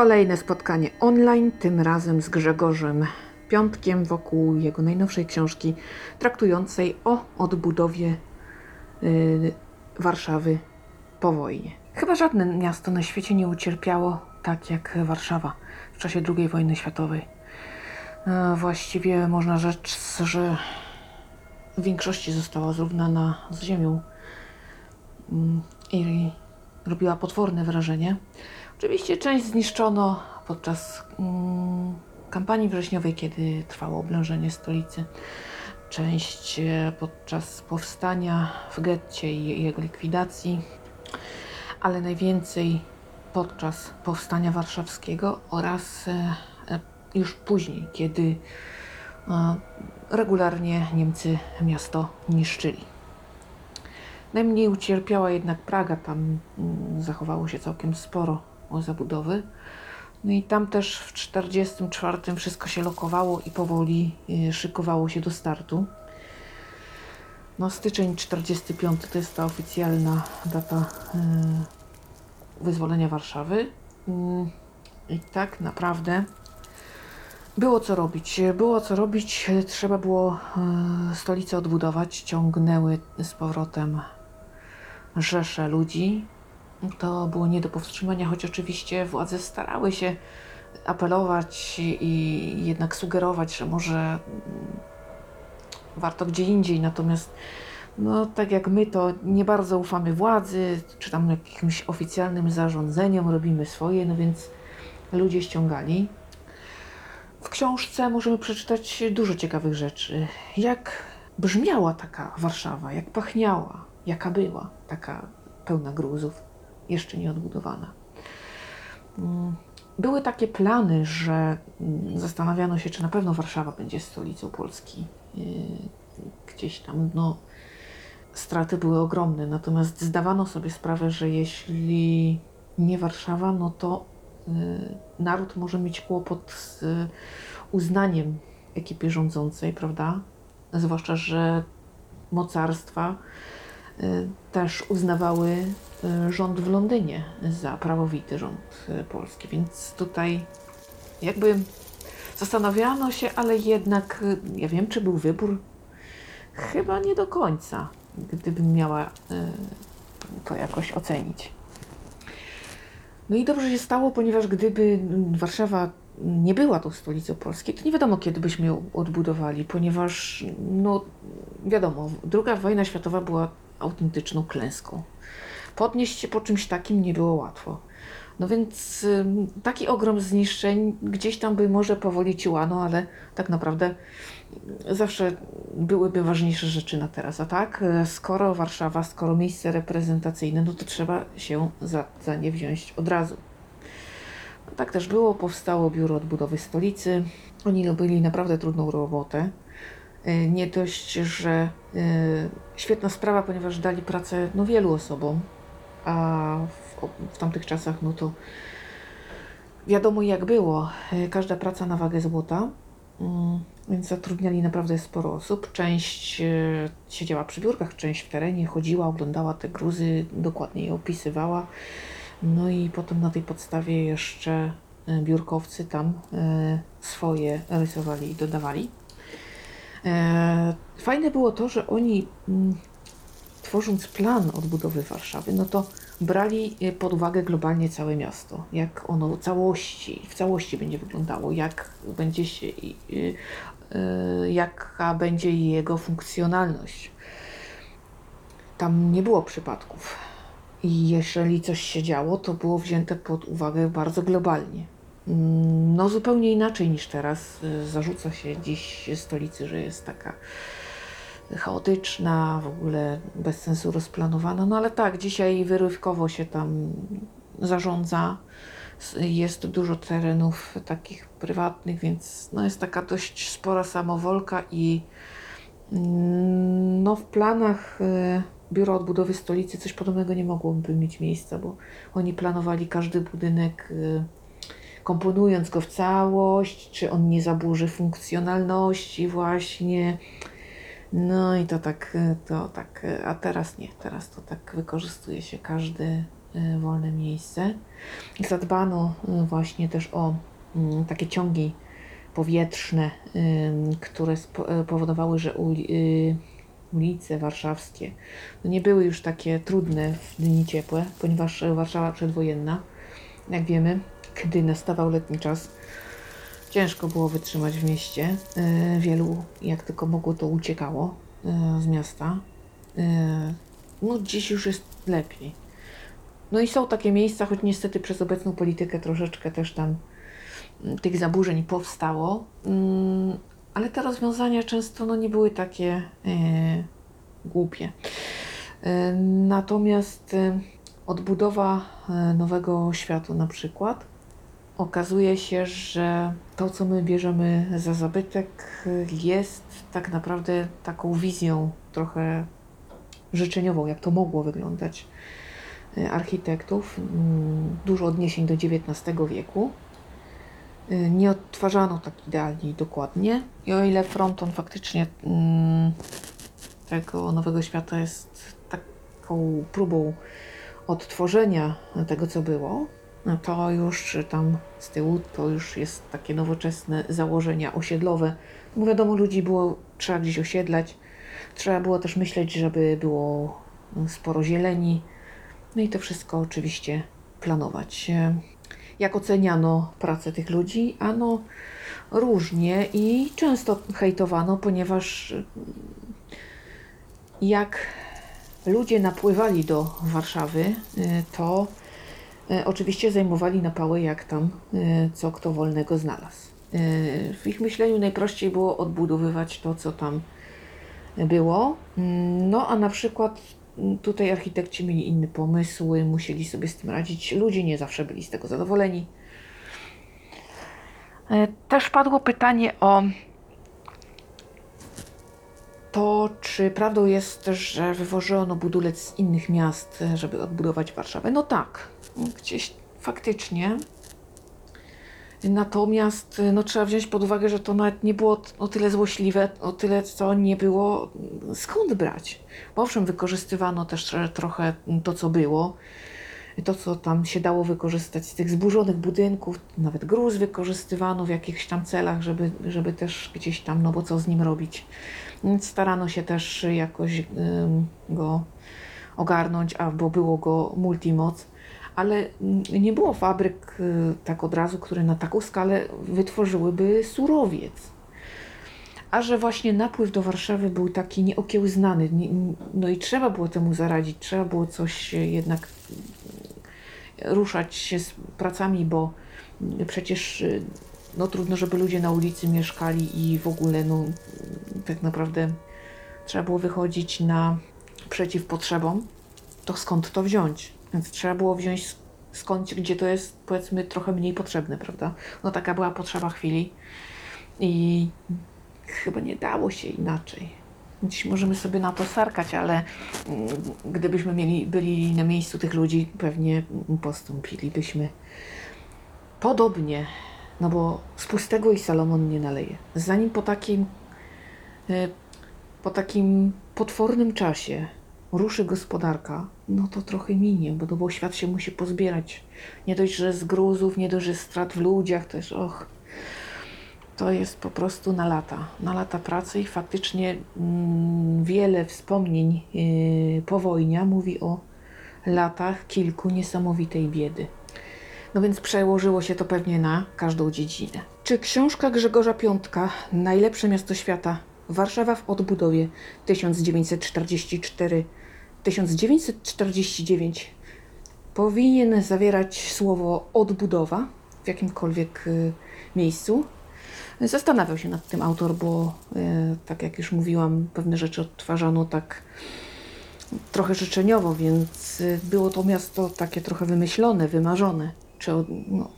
Kolejne spotkanie online, tym razem z Grzegorzem Piątkiem wokół jego najnowszej książki traktującej o odbudowie y, Warszawy po wojnie. Chyba żadne miasto na świecie nie ucierpiało tak jak Warszawa w czasie II wojny światowej. E, Właściwie można rzec, że w większości została zrównana z ziemią Mm, i robiła potworne wrażenie. Oczywiście część zniszczono podczas mm, kampanii wrześniowej, kiedy trwało oblężenie stolicy. Część e, podczas powstania w getcie i jego likwidacji, ale najwięcej podczas powstania warszawskiego oraz e, e, już później, kiedy regularnie Niemcy miasto niszczyli. Najmniej ucierpiała jednak Praga, tam mm, zachowało się całkiem sporo zabudowy. No i tam też w 1944 wszystko się lokowało i powoli y, szykowało się do startu. No styczeń 45 to jest ta oficjalna data y, wyzwolenia Warszawy. Mm, I tak naprawdę było co robić. Było co robić. Trzeba było y, stolicę odbudować. Ciągnęły z powrotem rzesze ludzi. To było nie do powstrzymania, choć oczywiście władze starały się apelować i jednak sugerować, że może warto gdzie indziej. Natomiast, no, tak jak my, to nie bardzo ufamy władzy, czy tam jakimś oficjalnym zarządzeniom, robimy swoje, no więc ludzie ściągali. W książce możemy przeczytać dużo ciekawych rzeczy. Jak brzmiała taka Warszawa, jak pachniała, jaka była, taka pełna gruzów, jeszcze nie odbudowana. Mm, Były takie plany, że mm, zastanawiano się, czy na pewno Warszawa będzie stolicą Polski. Yy, Gdzieś tam, no, straty były ogromne, natomiast zdawano sobie sprawę, że jeśli nie Warszawa, no to y, naród może mieć kłopot z y, uznaniem ekipy rządzącej, prawda? Zwłaszcza, że mocarstwa y, też uznawały y, rząd w Londynie za prawowity rząd y, polski, więc tutaj jakby zastanawiano się, ale jednak y, ja wiem, czy był wybór. Chyba nie do końca, gdybym miała y, to jakoś ocenić. No i dobrze się stało, ponieważ gdyby Warszawa nie była tą stolicą Polski, to nie wiadomo, kiedy byśmy ją odbudowali, ponieważ, no wiadomo, druga wojna światowa była autentyczną klęską. Podnieść się po czymś takim nie było łatwo. No więc taki ogrom zniszczeń gdzieś tam by może powoli ciłano, ale tak naprawdę zawsze byłyby ważniejsze rzeczy na teraz. A tak, y, skoro Warszawa, skoro miejsce reprezentacyjne, no to trzeba się za, za nie wziąć od razu. No tak też było, powstało Biuro Odbudowy Stolicy. Oni robili naprawdę trudną robotę. Y, Nie dość, że y, świetna sprawa, ponieważ dali pracę no, wielu osobom, a w, w tamtych czasach no to wiadomo jak było. Y, Każda praca na wagę złota, Mm, więc zatrudniali naprawdę sporo osób. Część y, siedziała przy biurkach, część w terenie, chodziła, oglądała te gruzy, dokładnie je opisywała. No i potem na tej podstawie jeszcze y, biurkowcy tam swoje rysowali i dodawali. E, Fajne było to, że oni mm, tworząc plan odbudowy Warszawy, no to brali y, pod uwagę globalnie całe miasto, jak ono całości, w całości będzie wyglądało, jak będzie się, y, y, jaka będzie jego funkcjonalność. Tam nie było przypadków. I jeżeli coś się działo, to było wzięte pod uwagę bardzo globalnie. Mm, No zupełnie inaczej niż teraz. Zarzuca się dziś stolicy, że jest taka chaotyczna, w ogóle bez sensu rozplanowana. No ale tak, dzisiaj wyrywkowo się tam zarządza. Jest dużo terenów takich prywatnych, więc no jest taka dość spora samowolka i mm, no w planach y, Biura Odbudowy Stolicy coś podobnego nie mogłoby mieć miejsca, bo oni planowali każdy budynek y, komponując go w całość, czy on nie zaburzy funkcjonalności właśnie. No i to tak, to tak, a teraz nie, teraz to tak wykorzystuje się każdy y, wolne miejsce. Zadbano y, właśnie też o mm, takie ciągi powietrzne, które y, powodowały, że uli- ulice warszawskie nie były już takie trudne w dni ciepłe, ponieważ Warszawa przedwojenna, jak wiemy, gdy nastawał letni czas, ciężko było wytrzymać w mieście. Y, Wielu, jak tylko mogło, to uciekało y, z miasta. Y, No, dziś już jest lepiej. No i są takie miejsca, choć niestety przez obecną politykę troszeczkę też tam mm, tych zaburzeń powstało, mm, ale te rozwiązania często no, nie były takie e, głupie. E, natomiast e, odbudowa e, Nowego Światu na przykład okazuje się, że to, co my bierzemy za zabytek, e, jest tak naprawdę taką wizją trochę życzeniową, jak to mogło wyglądać e, architektów. Mm, Dużo odniesień do XIX wieku. Y, Nie odtwarzano tak idealnie i dokładnie. I o ile fronton faktycznie mm, tego nowego świata jest taką próbą odtworzenia tego, co było, no to już tam z tyłu to już jest takie nowoczesne założenia osiedlowe. Bo wiadomo, ludzi było trzeba gdzieś osiedlać. Trzeba było też myśleć, żeby było sporo zieleni. No i to wszystko oczywiście planować. E, Jak oceniano pracę tych ludzi? Ano różnie i często hejtowano, ponieważ mm, jak ludzie napływali do Warszawy, y, to oczywiście zajmowali na pałę, jak tam y, co kto wolnego znalazł. Y, W ich myśleniu najprościej było odbudowywać to, co tam było. Mm, No a na przykład mm, tutaj architekci mieli inne pomysły, musieli sobie z tym radzić. Ludzie nie zawsze byli z tego zadowoleni. E, Też padło pytanie o to, czy prawdą jest, że wywożono budulec z innych miast, e, żeby odbudować Warszawę. No tak, gdzieś faktycznie. Natomiast no, trzeba wziąć pod uwagę, że to nawet nie było o tyle złośliwe, o tyle co nie było skąd brać. Bo owszem, wykorzystywano też e, trochę to, co było, to, co tam się dało wykorzystać z tych zburzonych budynków, nawet gruz wykorzystywano w jakichś tam celach, żeby, żeby też gdzieś tam, no bo co z nim robić. Więc starano się też jakoś go ogarnąć, albo było go multimoc ale nie było fabryk y, tak od razu, które na taką skalę wytworzyłyby surowiec. A że właśnie napływ do Warszawy był taki nieokiełznany, nie, no i trzeba było temu zaradzić, trzeba było coś jednak mm, ruszać się z pracami, bo mm, przecież y, no trudno, żeby ludzie na ulicy mieszkali i w ogóle no tak naprawdę trzeba było wychodzić na przeciw potrzebom, to skąd to wziąć? Więc trzeba było wziąć sk- skądś, gdzie to jest powiedzmy trochę mniej potrzebne, prawda? No taka była potrzeba chwili i chyba nie dało się inaczej. Dziś możemy sobie na to sarkać, ale mm, gdybyśmy mieli, byli na miejscu tych ludzi, pewnie postąpilibyśmy podobnie, no bo z pustego i Salomon nie naleje. Zanim po takim, e, po takim potwornym czasie ruszy gospodarka, no to trochę minie, bo, no bo świat się musi pozbierać. Nie dość, że z gruzów, nie dość, że strat w ludziach, też och, to jest po prostu na lata, na lata pracy i faktycznie mm, wiele wspomnień yy, powojnia mówi o latach kilku niesamowitej biedy. No więc przełożyło się to pewnie na każdą dziedzinę. Czy książka Grzegorza Piątka, Najlepsze miasto świata, Warszawa w odbudowie 1944-1949 powinien zawierać słowo odbudowa w jakimkolwiek y, miejscu? Zastanawiał się nad tym autor, bo y, tak jak już mówiłam, pewne rzeczy odtwarzano tak trochę życzeniowo, więc y, było to miasto takie trochę wymyślone, wymarzone. Czy, no.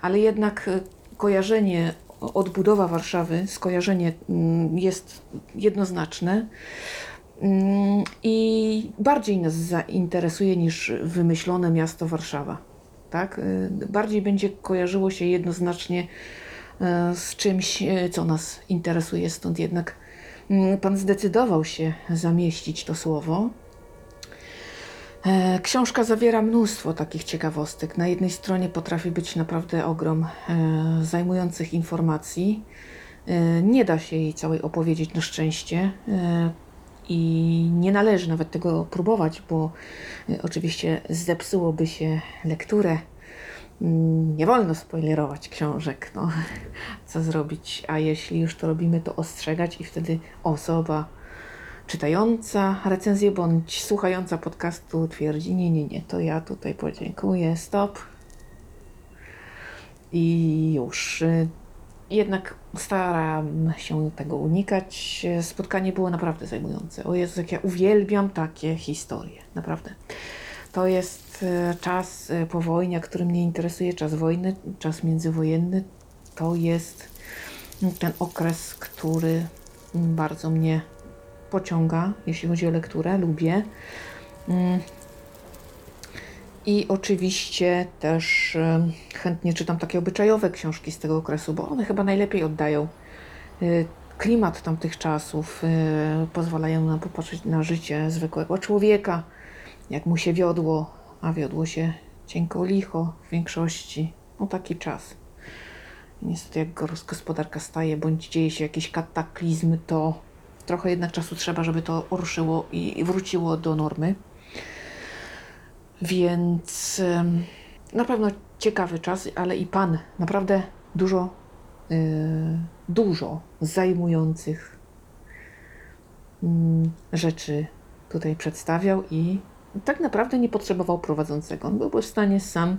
Ale jednak kojarzenie, odbudowa Warszawy, skojarzenie mm, jest jednoznaczne i bardziej nas zainteresuje niż wymyślone miasto Warszawa. Tak? Y, Bardziej będzie kojarzyło się jednoznacznie e, z czymś, e, co nas interesuje, stąd jednak mm, Pan zdecydował się zamieścić to słowo. E, Książka zawiera mnóstwo takich ciekawostek. Na jednej stronie potrafi być naprawdę ogrom e, zajmujących informacji. E, nie da się jej całej opowiedzieć na szczęście i nie należy nawet tego próbować, bo e, oczywiście zepsułoby się lekturę. Mm, Nie wolno spoilerować książek, no co zrobić, a jeśli już to robimy, to ostrzegać i wtedy osoba czytająca recenzję bądź słuchająca podcastu twierdzi, nie, nie, nie, to ja tutaj podziękuję, stop. I już. Jednak staram się tego unikać. Spotkanie było naprawdę zajmujące. O Jezu, jak ja uwielbiam takie historie, naprawdę. To jest e, czas e, po wojnie, który mnie interesuje, czas wojny, czas międzywojenny. To jest ten okres, który bardzo mnie pociąga, jeśli chodzi o lekturę, lubię. I oczywiście też em, chętnie czytam takie obyczajowe książki z tego okresu, bo one chyba najlepiej oddają y, klimat tamtych czasów, y, pozwalają nam popatrzeć na życie zwykłego człowieka, jak mu się wiodło, a wiodło się cienko licho w większości. No taki czas. Niestety jak gos- gospodarka staje, bądź dzieje się jakiś kataklizm, to trochę jednak czasu trzeba, żeby to ruszyło i wróciło do normy. Więc na pewno ciekawy czas, ale i Pan naprawdę dużo, yy, dużo zajmujących mm, rzeczy tutaj przedstawiał i tak naprawdę nie potrzebował prowadzącego. On byłby w stanie sam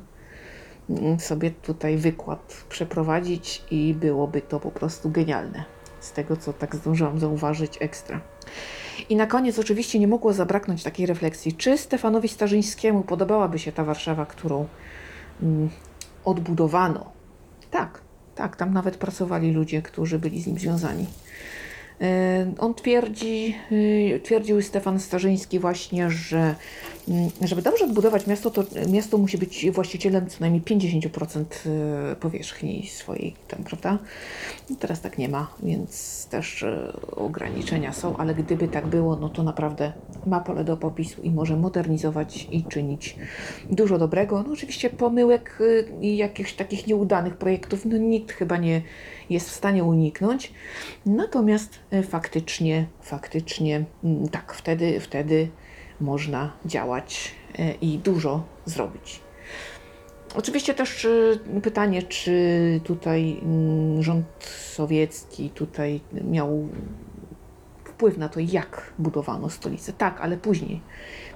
mm, sobie tutaj wykład przeprowadzić i byłoby to po prostu genialne. Z tego, co tak zdążyłam zauważyć ekstra. I na koniec oczywiście nie mogło zabraknąć takiej refleksji, czy Stefanowi Starzyńskiemu podobałaby się ta Warszawa, którą mm, odbudowano. Tak, tak, tam nawet pracowali ludzie, którzy byli z nim związani. E, On twierdzi, y, twierdził Stefan Starzyński właśnie, że mm, żeby dobrze odbudować miasto, to miasto musi być właścicielem co najmniej 50% y, powierzchni swojej, tam, prawda? No Teraz tak nie ma, więc też y, ograniczenia są, ale gdyby tak było, no to naprawdę ma pole do popisu i może modernizować i czynić dużo dobrego. No oczywiście pomyłek i jakichś takich nieudanych projektów, no nikt chyba nie jest w stanie uniknąć. Natomiast faktycznie, faktycznie mm, tak, wtedy, wtedy można działać y, i dużo zrobić. Oczywiście też y, pytanie, czy tutaj mm, rząd sowiecki tutaj miał wpływ na to, jak budowano stolicę. Tak, ale później.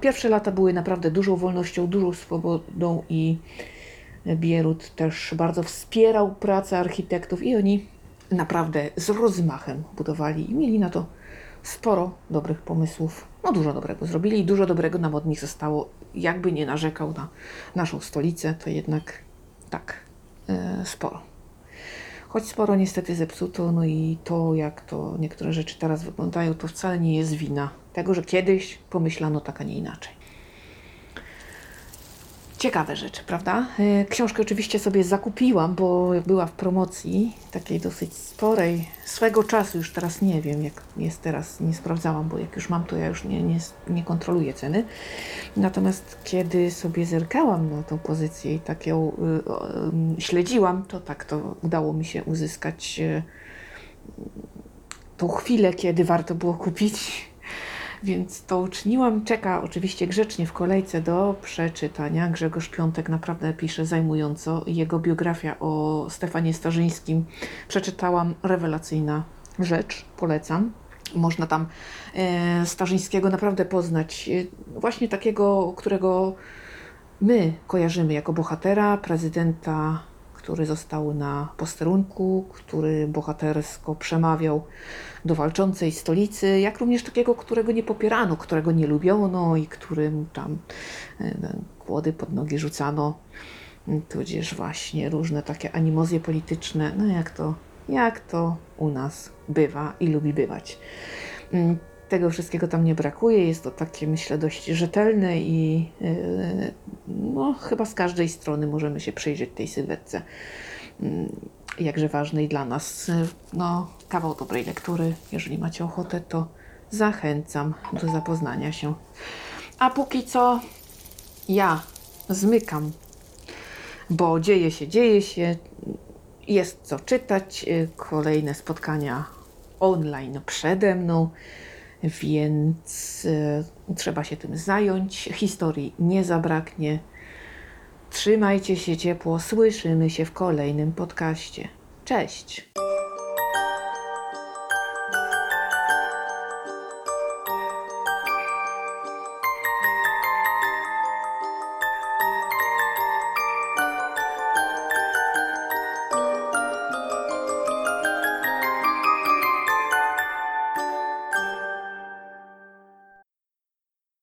Pierwsze lata były naprawdę dużą wolnością, dużą swobodą i Bierut też bardzo wspierał pracę architektów i oni naprawdę z rozmachem budowali i mieli na to sporo dobrych pomysłów. No dużo dobrego zrobili i dużo dobrego nam od nich zostało. Jakby nie narzekał na naszą stolicę, to jednak tak, e, sporo. Choć sporo niestety zepsuto, no i to, jak to niektóre rzeczy teraz wyglądają, to wcale nie jest wina tego, że kiedyś pomyślano tak, a nie inaczej. Ciekawe rzeczy, prawda? E, Książkę oczywiście sobie zakupiłam, bo była w promocji, takiej dosyć sporej. Swego czasu, już teraz nie wiem, jak jest teraz, nie sprawdzałam, bo jak już mam, to ja już nie, nie, nie kontroluję ceny. Natomiast kiedy sobie zerkałam na tą pozycję i tak ją y, o, ym, śledziłam, to tak to udało mi się uzyskać y, tą chwilę, kiedy warto było kupić. Więc to uczyniłam. Czeka oczywiście grzecznie w kolejce do przeczytania. Grzegorz Piątek naprawdę pisze zajmująco. Jego biografia o Stefanie Starzyńskim przeczytałam. Rewelacyjna rzecz, polecam. Można tam e, Starzyńskiego naprawdę poznać. E, właśnie takiego, którego my kojarzymy jako bohatera, prezydenta, który został na posterunku, który bohatersko przemawiał do walczącej stolicy, jak również takiego, którego nie popierano, którego nie lubiono i którym tam e, kłody pod nogi rzucano, tudzież właśnie różne takie animozje polityczne, no jak to, jak to u nas bywa i lubi bywać. Tego wszystkiego tam nie brakuje, jest to takie myślę dość rzetelne i yy, no, chyba z każdej strony możemy się przyjrzeć tej sylwetce mm, jakże ważnej dla nas. Y, No, kawał dobrej lektury. Jeżeli macie ochotę, to zachęcam do zapoznania się. A póki co Ja zmykam, bo dzieje się, dzieje się, jest co czytać, y, kolejne spotkania online przede mną, więc y, trzeba się tym zająć. Historii nie zabraknie. Trzymajcie się ciepło, słyszymy się w kolejnym podcaście. Cześć!